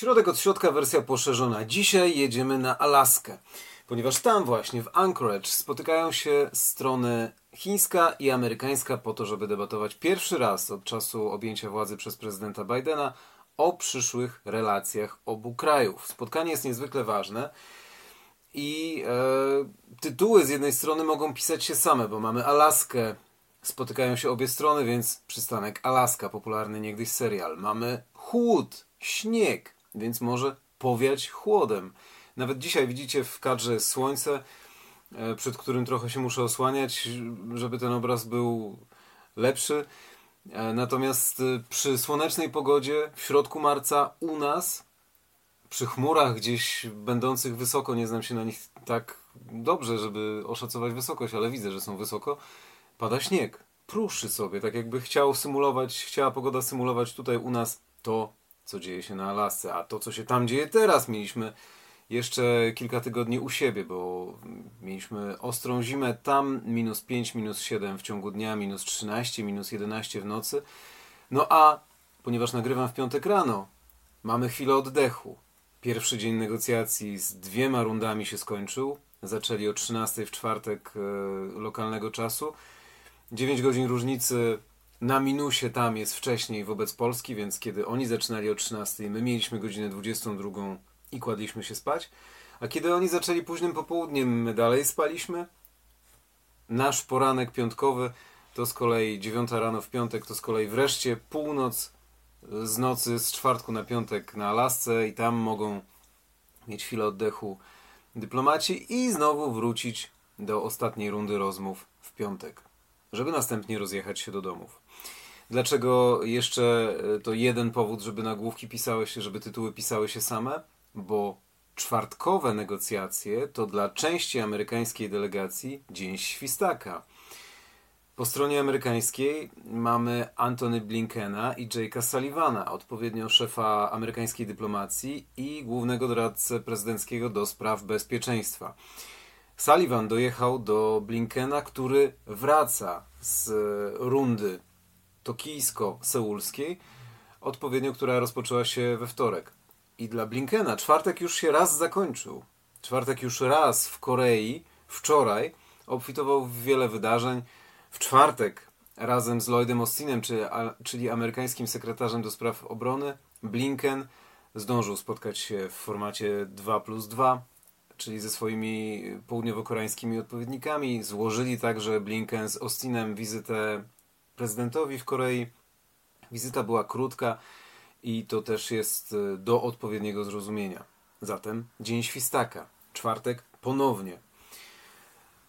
Środek od środka, wersja poszerzona. Dzisiaj jedziemy na Alaskę, ponieważ tam właśnie, w Anchorage, spotykają się strony chińska i amerykańska po to, żeby debatować pierwszy raz od czasu objęcia władzy przez prezydenta Bidena o przyszłych relacjach obu krajów. Spotkanie jest niezwykle ważne i e, tytuły z jednej strony mogą pisać się same, bo mamy Alaskę, spotykają się obie strony, więc przystanek Alaska, popularny niegdyś serial. Mamy chłód, śnieg, więc może powiać chłodem. Nawet dzisiaj widzicie w kadrze słońce, e, przed którym trochę się muszę osłaniać, żeby ten obraz był lepszy. E, natomiast e, przy słonecznej pogodzie w środku marca u nas, przy chmurach gdzieś będących wysoko, nie znam się na nich tak dobrze, żeby oszacować wysokość, ale widzę, że są wysoko, pada śnieg. Pruszy sobie, tak jakby chciał symulować, chciała pogoda symulować tutaj u nas to, co dzieje się na Alasce. A to, co się tam dzieje teraz, mieliśmy jeszcze kilka tygodni u siebie, bo mieliśmy ostrą zimę tam, minus 5, minus 7 w ciągu dnia, minus 13, minus 11 w nocy. No a ponieważ nagrywam w piątek rano, mamy chwilę oddechu. Pierwszy dzień negocjacji z dwiema rundami się skończył. Zaczęli o 13 w czwartek e, lokalnego czasu. 9 godzin różnicy na minusie tam jest wcześniej wobec Polski, więc kiedy oni zaczynali o 13, my mieliśmy godzinę 22 i kładliśmy się spać. A kiedy oni zaczęli późnym popołudniem, my dalej spaliśmy. Nasz poranek piątkowy to z kolei 9 rano w piątek, to z kolei wreszcie północ z nocy z czwartku na piątek na Alasce i tam mogą mieć chwilę oddechu dyplomaci i znowu wrócić do ostatniej rundy rozmów w piątek, żeby następnie rozjechać się do domów. Dlaczego jeszcze e, to jeden powód, żeby nagłówki pisały się, żeby tytuły pisały się same? Bo czwartkowe negocjacje to dla części amerykańskiej delegacji dzień świstaka. Po stronie amerykańskiej mamy Antony Blinkena i Jake'a Sullivana, odpowiednio szefa amerykańskiej dyplomacji i głównego doradcę prezydenckiego do spraw bezpieczeństwa. Sullivan dojechał do Blinkena, który wraca z rundy tokijsko-seulskiej, odpowiednio która rozpoczęła się we wtorek. I dla Blinkena czwartek już się raz zakończył. Czwartek już raz w Korei, wczoraj, obfitował w wiele wydarzeń. W czwartek razem z Lloydem Austinem, czyli amerykańskim sekretarzem do spraw obrony, Blinken zdążył spotkać się w formacie 2 plus 2, czyli ze swoimi południowo-koreańskimi odpowiednikami. Złożyli także Blinken z Austinem wizytę prezydentowi w Korei. Wizyta była krótka i to też jest e, do odpowiedniego zrozumienia. Zatem Dzień Świstaka, czwartek ponownie.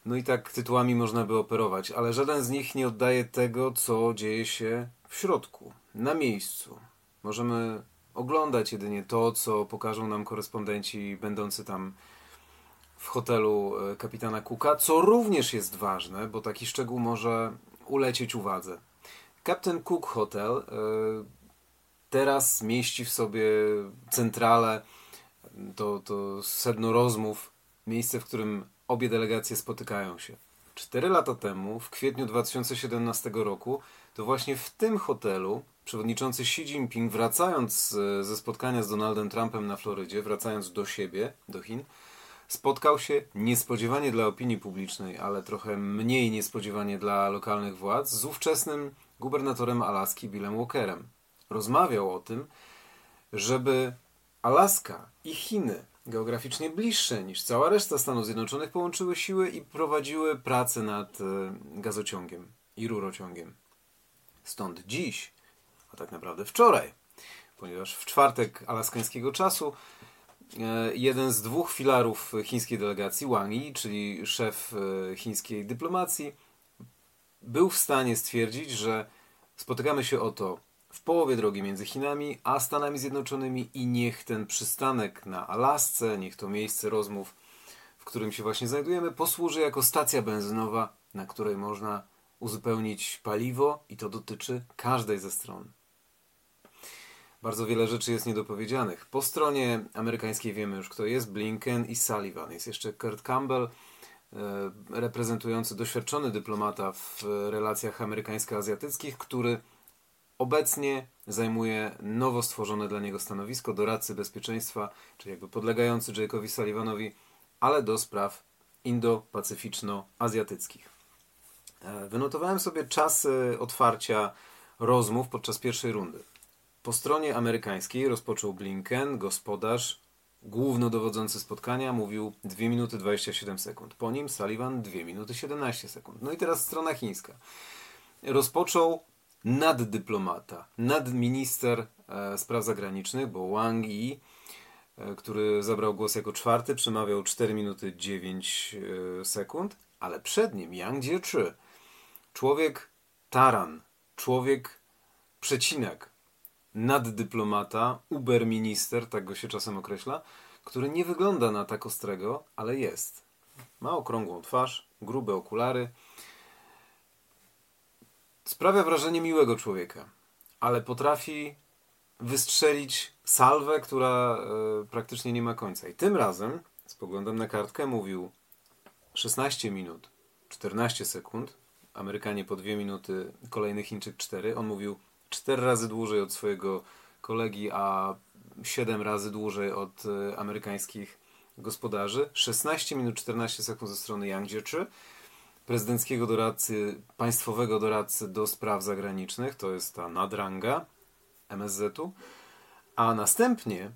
No i tak tytułami można by operować, ale żaden z nich nie oddaje tego, co dzieje się w środku, na miejscu. Możemy oglądać jedynie to, co pokażą nam korespondenci będący tam w hotelu e, kapitana Cooka, co również jest ważne, bo taki szczegół może ulecieć uwadze. Captain Cook Hotel e, teraz mieści w sobie centralę, to, to sedno rozmów, miejsce, w którym obie delegacje spotykają się. Cztery lata temu, w kwietniu 2017 roku, to właśnie w tym hotelu przewodniczący Xi Jinping, wracając ze spotkania z Donaldem Trumpem na Florydzie, wracając do siebie, do Chin, spotkał się niespodziewanie dla opinii publicznej, ale trochę mniej niespodziewanie dla lokalnych władz z ówczesnym gubernatorem Alaski Billem Walkerem. Rozmawiał o tym, żeby Alaska i Chiny, geograficznie bliższe niż cała reszta Stanów Zjednoczonych, połączyły siły i prowadziły pracę nad e, gazociągiem i rurociągiem. Stąd dziś, a tak naprawdę wczoraj, ponieważ w czwartek alaskańskiego czasu jeden z dwóch filarów chińskiej delegacji, Wang Yi, czyli szef e, chińskiej dyplomacji, był w stanie stwierdzić, że spotykamy się oto w połowie drogi między Chinami a Stanami Zjednoczonymi i niech ten przystanek na Alasce, niech to miejsce rozmów, w którym się właśnie znajdujemy, posłuży jako stacja benzynowa, na której można uzupełnić paliwo i to dotyczy każdej ze stron bardzo wiele rzeczy jest niedopowiedzianych. Po stronie amerykańskiej wiemy już, kto jest Blinken i Sullivan. Jest jeszcze Kurt Campbell, e, reprezentujący doświadczony dyplomata w relacjach amerykańsko-azjatyckich, który Obecnie zajmuje nowo stworzone dla niego stanowisko doradcy bezpieczeństwa, czyli jakby podlegający Jake'owi Sullivanowi, ale do spraw indo-pacyficzno-azjatyckich. E, wynotowałem sobie czasy otwarcia rozmów podczas pierwszej rundy. Po stronie amerykańskiej rozpoczął Blinken, gospodarz, głównodowodzący spotkania, mówił 2 minuty 27 sekund. Po nim Sullivan 2 minuty 17 sekund. No i teraz strona chińska. Rozpoczął naddyplomata, nadminister e, spraw zagranicznych, bo Wang Yi, e, który zabrał głos jako czwarty, przemawiał 4 minuty 9 e, sekund, ale przed nim Yang Jiechi, człowiek taran, człowiek przecinak, naddyplomata, uberminister, tak go się czasem określa, który nie wygląda na tak ostrego, ale jest. Ma okrągłą twarz, grube okulary. Sprawia wrażenie miłego człowieka, ale potrafi wystrzelić salwę, która e, praktycznie nie ma końca. I tym razem, spoglądam na kartkę, mówił 16 minut, 14 sekund, Amerykanie po 2 minuty, kolejny Chińczyk 4. On mówił 4 razy dłużej od swojego kolegi, a 7 razy dłużej od e, amerykańskich gospodarzy. 16 minut 14 sekund ze strony Yang Jiechi, prezydenckiego doradcy, państwowego doradcy do spraw zagranicznych, to jest ta nadrang MSZ-u. A następnie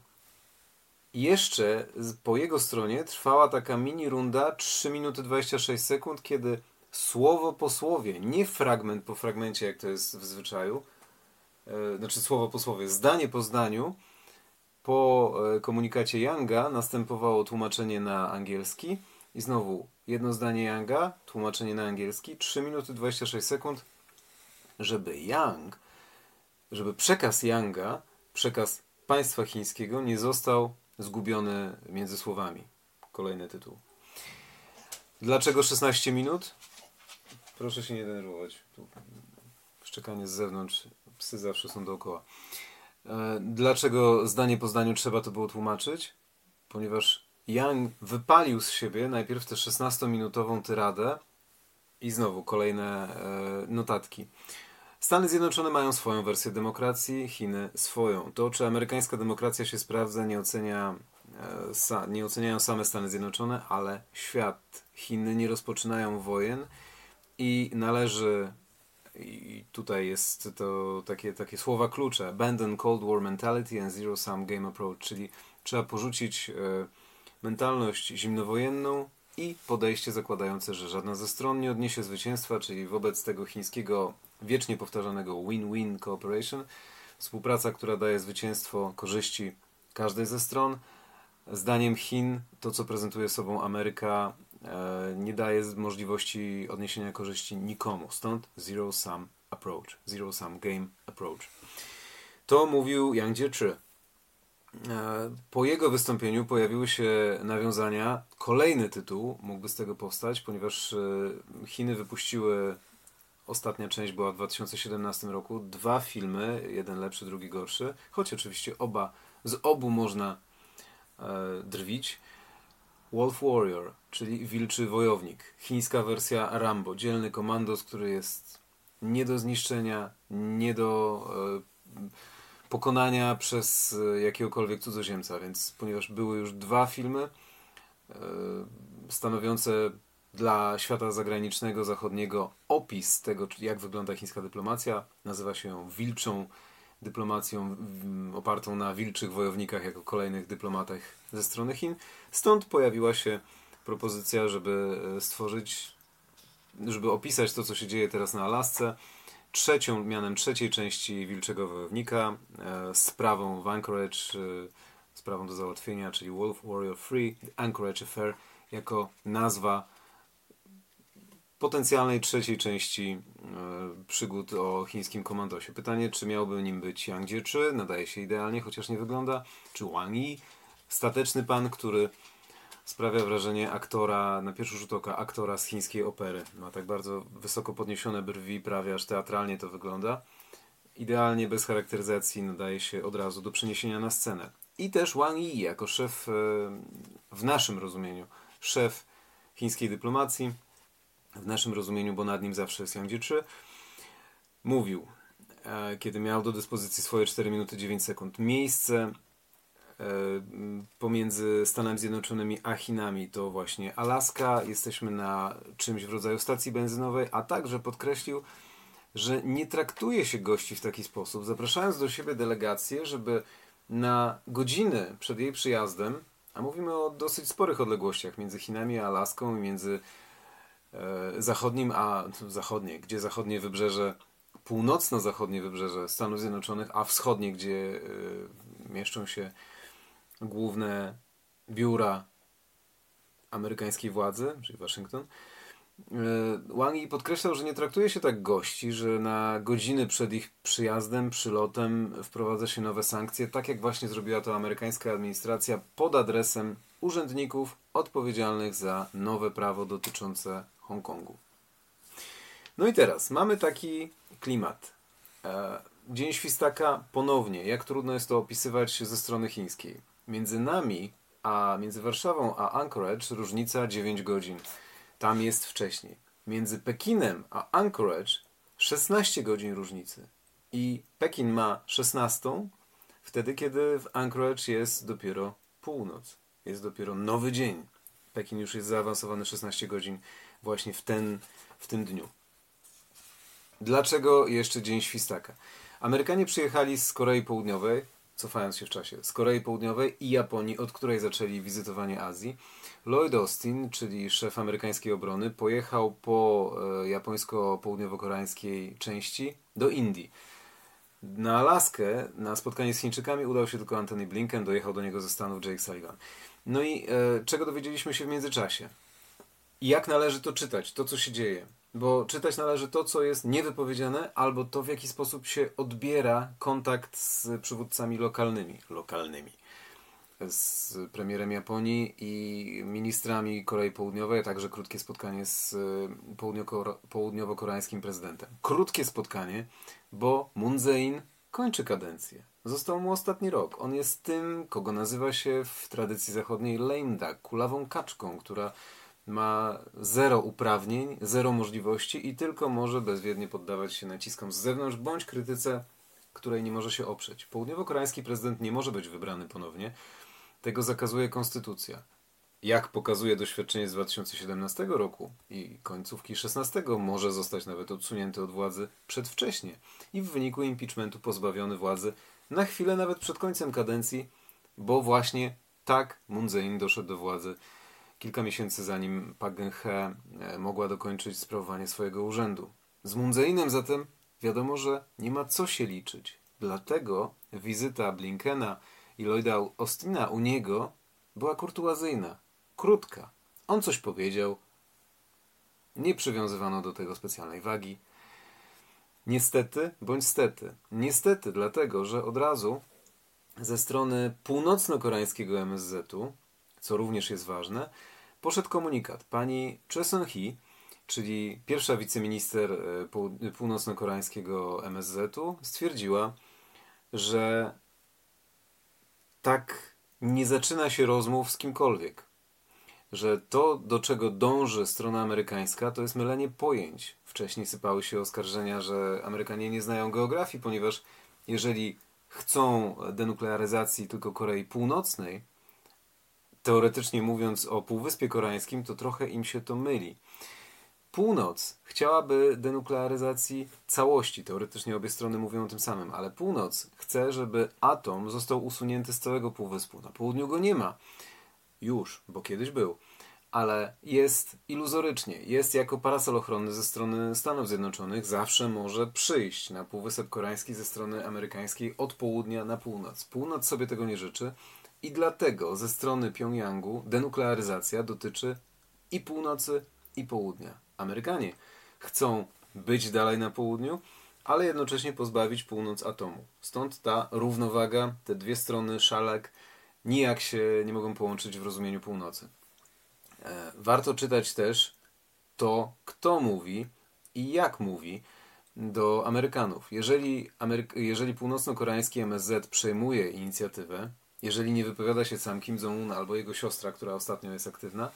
jeszcze po jego stronie trwała taka mini runda 3 minuty 26 sekund, kiedy słowo po słowie, nie fragment po fragmencie, jak to jest w zwyczaju, znaczy słowo po słowie, zdanie po zdaniu, po e, komunikacie Younga następowało tłumaczenie na angielski i znowu jedno zdanie Younga, tłumaczenie na angielski, 3 minuty 26 sekund, żeby Young, żeby przekaz Younga, przekaz państwa chińskiego nie został zgubiony między słowami. Kolejny tytuł. Dlaczego 16 minut? Proszę się nie denerwować. Tu szczekanie z zewnątrz, psy zawsze są dookoła. E, dlaczego zdanie po zdaniu trzeba to było tłumaczyć? Ponieważ Yang wypalił z siebie najpierw tę 16-minutową tyradę i znowu kolejne e, notatki. Stany Zjednoczone mają swoją wersję demokracji, Chiny swoją. To, czy amerykańska demokracja się sprawdza, nie, ocenia, e, nie oceniają same Stany Zjednoczone, ale świat. Chiny nie rozpoczynają wojen i należy, i tutaj jest to takie, takie słowa klucze, abandon Cold War mentality and zero sum game approach, czyli trzeba porzucić e, mentalność zimnowojenną i podejście zakładające, że żadna ze stron nie odniesie zwycięstwa, czyli wobec tego chińskiego wiecznie powtarzanego win-win cooperation, współpraca, która daje zwycięstwo korzyści każdej ze stron. Zdaniem Chin to, co prezentuje sobą Ameryka, nie daje możliwości odniesienia korzyści nikomu. Stąd zero sum approach, zero sum game approach. To mówił Yang Jiechi. E, po jego wystąpieniu pojawiły się nawiązania. Kolejny tytuł mógłby z tego powstać, ponieważ e, Chiny wypuściły, ostatnia część była w 2017 roku, dwa filmy, jeden lepszy, drugi gorszy, choć oczywiście oba, z obu można drwić. Wolf Warrior, czyli wilczy wojownik. Chińska wersja Rambo, dzielny komandos, który jest nie do zniszczenia, nie do e, pokonania przez e, jakiegokolwiek cudzoziemca, więc ponieważ były już dwa filmy e, stanowiące dla świata zagranicznego, zachodniego opis tego, jak wygląda chińska dyplomacja, nazywa się ją wilczą dyplomacją opartą na wilczych wojownikach jako kolejnych dyplomatach ze strony Chin. Stąd pojawiła się propozycja, żeby e, stworzyć, żeby opisać to, co się dzieje teraz na Alasce, trzecią, mianem trzeciej części Wilczego Wojownika, e, sprawą w Anchorage, e, sprawą do załatwienia, czyli Wolf Warrior Free, Anchorage Affair, jako nazwa potencjalnej trzeciej części e, przygód o chińskim komandosie. Pytanie, czy miałby nim być Yang Jiechi, nadaje się idealnie, chociaż nie wygląda, czy Wang Yi, stateczny pan, który sprawia wrażenie aktora, na pierwszy rzut oka, aktora z chińskiej opery. Ma tak bardzo wysoko podniesione brwi, prawie aż teatralnie to wygląda. Idealnie, bez charakteryzacji, nadaje się od razu do przeniesienia na scenę. I też Wang Yi, jako szef, e, w naszym rozumieniu, szef chińskiej dyplomacji, w naszym rozumieniu, bo nad nim zawsze jest Yang Jiechi, mówił e, kiedy miał do dyspozycji swoje 4 minuty 9 sekund. Miejsce e, pomiędzy Stanami Zjednoczonymi a Chinami to właśnie Alaska. Jesteśmy na czymś w rodzaju stacji benzynowej, a także podkreślił, że nie traktuje się gości w taki sposób, zapraszając do siebie delegację, żeby na godziny przed jej przyjazdem, a mówimy o dosyć sporych odległościach między Chinami a Alaską i między zachodnim a zachodnie, gdzie zachodnie wybrzeże, północno-zachodnie wybrzeże Stanów Zjednoczonych, a wschodnie, gdzie e, mieszczą się główne biura amerykańskiej władzy, czyli Waszyngton, E, Wang Yi podkreślał, że nie traktuje się tak gości, że na godziny przed ich przyjazdem, przylotem wprowadza się nowe sankcje, tak jak właśnie zrobiła to amerykańska administracja pod adresem urzędników odpowiedzialnych za nowe prawo dotyczące Hongkongu. No i teraz mamy taki klimat. E, Dzień Świstaka ponownie. Jak trudno jest to opisywać ze strony chińskiej. Między nami, a między Warszawą a Anchorage różnica 9 godzin. Tam jest wcześniej. Między Pekinem a Anchorage 16 godzin różnicy. I Pekin ma 16 wtedy, kiedy w Anchorage jest dopiero północ. Jest dopiero nowy dzień. Pekin już jest zaawansowany 16 godzin właśnie w, ten, w tym dniu. Dlaczego jeszcze Dzień Świstaka? Amerykanie przyjechali z Korei Południowej, cofając się w czasie, z Korei Południowej i Japonii, od której zaczęli wizytowanie Azji. Lloyd Austin, czyli szef amerykańskiej obrony, pojechał po e, japońsko-południowo-koreańskiej części do Indii. Na Alaskę, na spotkanie z Chińczykami udał się tylko Anthony Blinken, dojechał do niego ze Stanów Jake Sullivan. No i e, czego dowiedzieliśmy się w międzyczasie? Jak należy to czytać, to co się dzieje? Bo czytać należy to, co jest niewypowiedziane, albo to, w jaki sposób się odbiera kontakt z przywódcami lokalnymi. Lokalnymi z premierem Japonii i ministrami Korei Południowej, a także krótkie spotkanie z y, południowo-koreańskim prezydentem. Krótkie spotkanie, bo Moon Jae-in kończy kadencję. Został mu ostatni rok. On jest tym, kogo nazywa się w tradycji zachodniej lame duck, kulawą kaczką, która ma zero uprawnień, zero możliwości i tylko może bezwiednie poddawać się naciskom z zewnątrz bądź krytyce, której nie może się oprzeć. Południowo-koreański prezydent nie może być wybrany ponownie, tego zakazuje konstytucja. Jak pokazuje doświadczenie z 2017 roku i końcówki 16 może zostać nawet odsunięty od władzy przedwcześnie i w wyniku impeachmentu pozbawiony władzy na chwilę nawet przed końcem kadencji, bo właśnie tak Moon doszedł do władzy kilka miesięcy zanim Park Geun-hye e, mogła dokończyć sprawowanie swojego urzędu. Z Moon Jae-inem zatem wiadomo, że nie ma co się liczyć. Dlatego wizyta Blinkena i Lloyda Austina u niego była kurtuazyjna, krótka. On coś powiedział, nie przywiązywano do tego specjalnej wagi. Niestety, bądź stety. Niestety, dlatego, że od razu ze strony północno-koreańskiego MSZ-u, co również jest ważne, poszedł komunikat. Pani Cheson Hee, czyli pierwsza wiceminister e, północno-koreańskiego MSZ-u, stwierdziła, że tak nie zaczyna się rozmów z kimkolwiek. Że to, do czego dąży strona amerykańska, to jest mylenie pojęć. Wcześniej sypały się oskarżenia, że Amerykanie nie znają geografii, ponieważ jeżeli chcą denuklearyzacji tylko Korei Północnej, teoretycznie mówiąc o Półwyspie Koreańskim, to trochę im się to myli. Północ chciałaby denuklearyzacji całości. Teoretycznie obie strony mówią o tym samym, ale północ chce, żeby atom został usunięty z całego półwyspu. Na południu go nie ma. Już, bo kiedyś był. Ale jest iluzorycznie. Jest jako parasol ochronny ze strony Stanów Zjednoczonych. Zawsze może przyjść na Półwysep Koreański ze strony amerykańskiej od południa na północ. Północ sobie tego nie życzy i dlatego ze strony Pjongjangu denuklearyzacja dotyczy i północy, i południa. Amerykanie chcą być dalej na południu, ale jednocześnie pozbawić północ atomu. Stąd ta równowaga, te dwie strony szalek nijak się nie mogą połączyć w rozumieniu północy. E, warto czytać też to, kto mówi i jak mówi do Amerykanów. Jeżeli, Ameryk jeżeli północno-koreański MSZ przejmuje inicjatywę, jeżeli nie wypowiada się sam Kim Jong-un albo jego siostra, która ostatnio jest aktywna,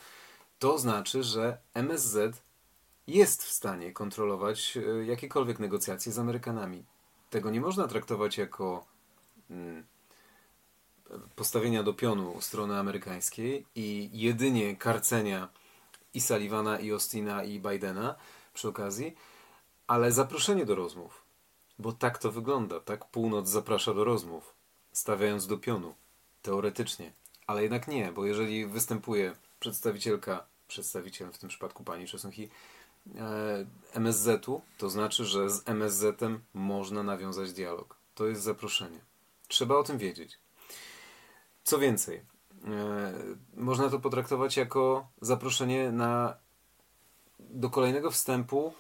to znaczy, że MSZ jest w stanie kontrolować e, jakiekolwiek negocjacje z Amerykanami. tego nie można traktować jako mm, postawienia do pionu strony amerykańskiej i jedynie karcenia i Sullivana, i Austina, i Bidena przy okazji, ale zaproszenie do rozmów. Bo tak to wygląda, tak północ zaprasza do rozmów, stawiając do pionu, teoretycznie. Ale jednak nie, bo jeżeli występuje przedstawicielka, przedstawiciel w tym przypadku pani Czesuchi, e, MSZ-u, to znaczy, że z MSZ-em można nawiązać dialog. To jest zaproszenie. Trzeba o tym wiedzieć. Co więcej, e, można to potraktować jako zaproszenie na, do kolejnego wstępu,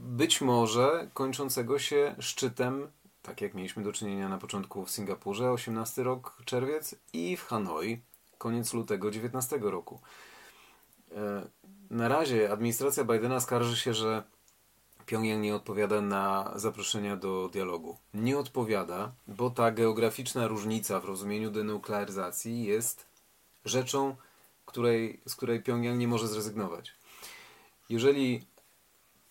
być może kończącego się szczytem, tak jak mieliśmy do czynienia na początku w Singapurze, 18 rok czerwiec i w Hanoi, koniec lutego 19 roku. E, na razie administracja Bidena skarży się, że Pjongjang nie odpowiada na zaproszenia do dialogu. Nie odpowiada, bo ta geograficzna różnica w rozumieniu denuklearyzacji jest rzeczą, której, z której Pjongjang nie może zrezygnować. Jeżeli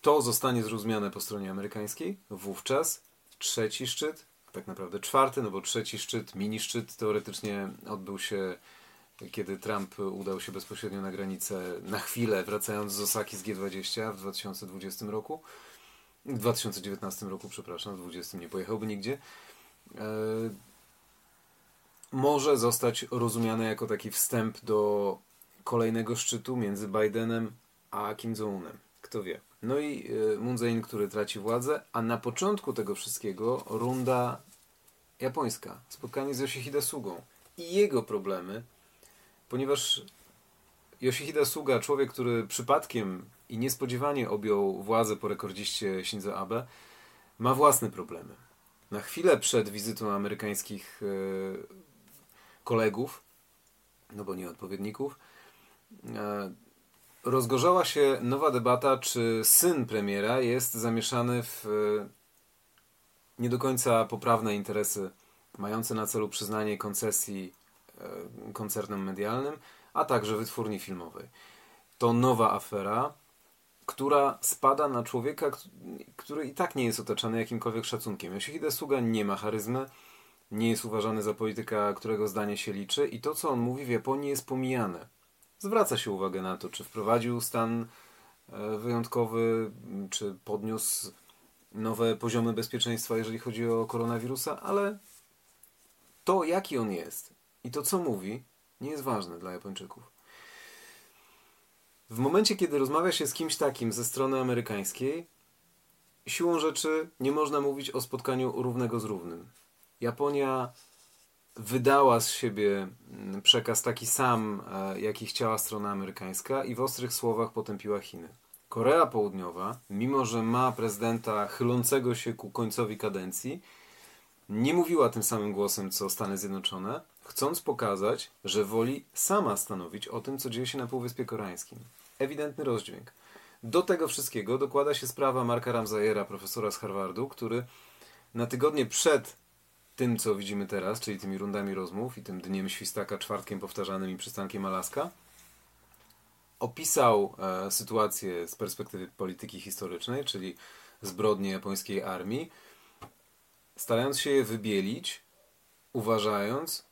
to zostanie zrozumiane po stronie amerykańskiej, wówczas trzeci szczyt, tak naprawdę czwarty, no bo trzeci szczyt, mini szczyt teoretycznie odbył się kiedy Trump udał się bezpośrednio na granicę na chwilę, wracając z Osaki z G20 w 2020 roku. W 2019 roku, przepraszam, w 2020 nie pojechałby nigdzie. E, może zostać rozumiane jako taki wstęp do kolejnego szczytu między Bidenem a Kim Jong-unem. Kto wie. No i e, Moon Jae-in, który traci władzę, a na początku tego wszystkiego runda japońska. Spotkanie z Yoshihide Sugą i jego problemy ponieważ Yoshihide Suga, człowiek, który przypadkiem i niespodziewanie objął władzę po rekordziście Shinzo Abe, ma własne problemy. Na chwilę przed wizytą amerykańskich e, kolegów, no bo nie odpowiedników, e, rozgorzała się nowa debata, czy syn premiera jest zamieszany w e, nie do końca poprawne interesy mające na celu przyznanie koncesji E, koncernem medialnym, a także wytwórni filmowej. To nowa afera, która spada na człowieka, który i tak nie jest otaczany jakimkolwiek szacunkiem. Yoshihide Suga nie ma charyzmy, nie jest uważany za polityka, którego zdanie się liczy i to, co on mówi w Japonii jest pomijane. Zwraca się uwagę na to, czy wprowadził stan e, wyjątkowy, czy podniósł nowe poziomy bezpieczeństwa, jeżeli chodzi o koronawirusa, ale to, jaki on jest, i to, co mówi, nie jest ważne dla Japończyków. W momencie, kiedy rozmawia się z kimś takim ze strony amerykańskiej, siłą rzeczy nie można mówić o spotkaniu równego z równym. Japonia wydała z siebie mm, przekaz taki sam, e, jaki chciała strona amerykańska i w ostrych słowach potępiła Chiny. Korea Południowa, mimo że ma prezydenta chylącego się ku końcowi kadencji, nie mówiła tym samym głosem co Stany Zjednoczone, chcąc pokazać, że woli sama stanowić o tym, co dzieje się na Półwyspie Koreańskim. Ewidentny rozdźwięk. Do tego wszystkiego dokłada się sprawa Marka Ramzayera, profesora z Harvardu, który na tygodnie przed tym, co widzimy teraz, czyli tymi rundami rozmów i tym dniem świstaka, czwartkiem powtarzanym i przystankiem Alaska, opisał e, sytuację z perspektywy polityki historycznej, czyli zbrodnie japońskiej armii, starając się je wybielić, uważając,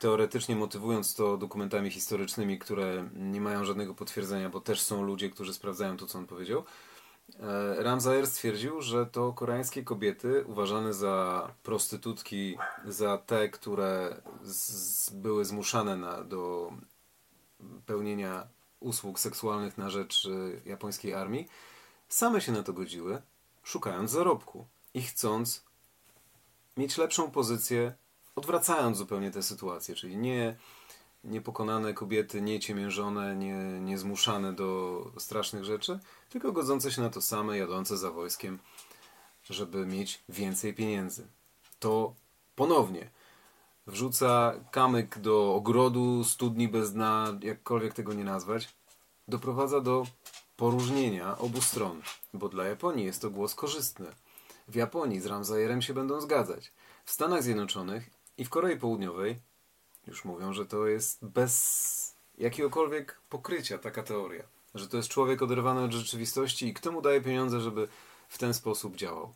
teoretycznie motywując to dokumentami historycznymi, które nie mają żadnego potwierdzenia, bo też są ludzie, którzy sprawdzają to, co on powiedział, e, Ramzayer stwierdził, że to koreańskie kobiety uważane za prostytutki, za te, które z, były zmuszane na, do pełnienia usług seksualnych na rzecz e, japońskiej armii, same się na to godziły, szukając zarobku i chcąc mieć lepszą pozycję, odwracając zupełnie tę sytuację, czyli nie niepokonane kobiety, nie ciemiężone, nie, nie zmuszane do strasznych rzeczy, tylko godzące się na to same, jadące za wojskiem, żeby mieć więcej pieniędzy. To ponownie wrzuca kamyk do ogrodu, studni bez dna, jakkolwiek tego nie nazwać, doprowadza do poróżnienia obu stron, bo dla Japonii jest to głos korzystny. W Japonii z Ramzayerem się będą zgadzać. W Stanach Zjednoczonych i w Korei Południowej już mówią, że to jest bez jakiegokolwiek pokrycia taka teoria. Że to jest człowiek oderwany od rzeczywistości i kto mu daje pieniądze, żeby w ten sposób działał.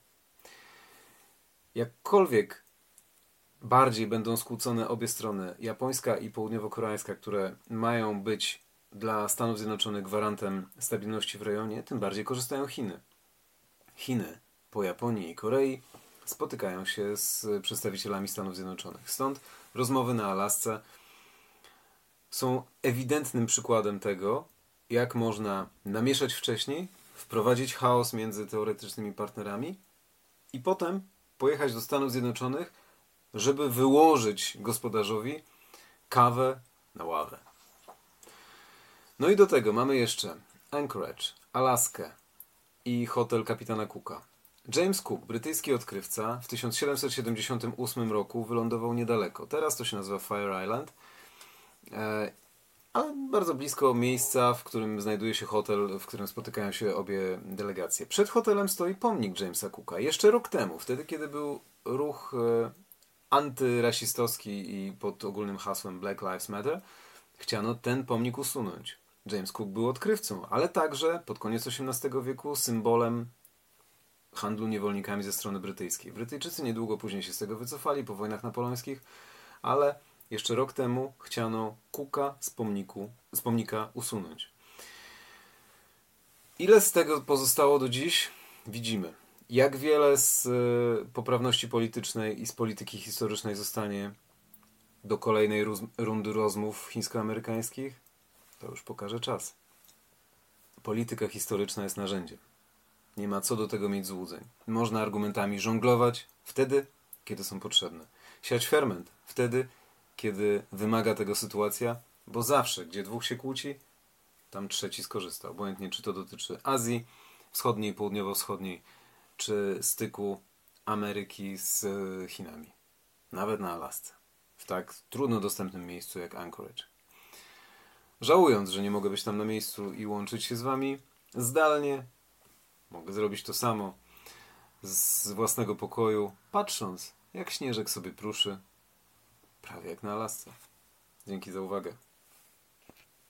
jakkolwiek bardziej będą skłócone obie strony, japońska i południowo-koreańska, które mają być dla Stanów Zjednoczonych gwarantem stabilności w rejonie, tym bardziej korzystają Chiny. Chiny po Japonii i Korei spotykają się z przedstawicielami Stanów Zjednoczonych. Stąd rozmowy na Alasce są ewidentnym przykładem tego, jak można namieszać wcześniej, wprowadzić chaos między teoretycznymi partnerami i potem pojechać do Stanów Zjednoczonych, żeby wyłożyć gospodarzowi kawę na ławę. No i do tego mamy jeszcze Anchorage, Alaskę i hotel kapitana Cooka. James Cook, brytyjski odkrywca, w 1778 roku wylądował niedaleko. Teraz to się nazywa Fire Island, e, ale bardzo blisko miejsca, w którym znajduje się hotel, w którym spotykają się obie delegacje. Przed hotelem stoi pomnik Jamesa Cooka. Jeszcze rok temu, wtedy kiedy był ruch e, antyrasistowski i pod ogólnym hasłem Black Lives Matter, chciano ten pomnik usunąć. James Cook był odkrywcą, ale także pod koniec XVIII wieku symbolem handlu niewolnikami ze strony brytyjskiej. Brytyjczycy niedługo później się z tego wycofali po wojnach napoleońskich, ale jeszcze rok temu chciano Cooka z, pomniku, z pomnika usunąć. Ile z tego pozostało do dziś? Widzimy. Jak wiele z e, poprawności politycznej i z polityki historycznej zostanie do kolejnej rundy rozmów chińsko-amerykańskich? To już pokaże czas. Polityka historyczna jest narzędziem. Nie ma co do tego mieć złudzeń. Można argumentami żonglować wtedy, kiedy są potrzebne. Siać ferment wtedy, kiedy wymaga tego sytuacja, bo zawsze, gdzie dwóch się kłóci, tam trzeci skorzysta. Obojętnie, czy to dotyczy Azji Wschodniej, Południowo-Wschodniej, czy styku Ameryki z Chinami. Nawet na Alasce. W tak trudno dostępnym miejscu jak Anchorage. Żałując, że nie mogę być tam na miejscu i łączyć się z Wami zdalnie, mogę zrobić to samo z własnego pokoju, patrząc, jak śnieżek sobie pruszy, prawie jak na Alasce. Dzięki za uwagę.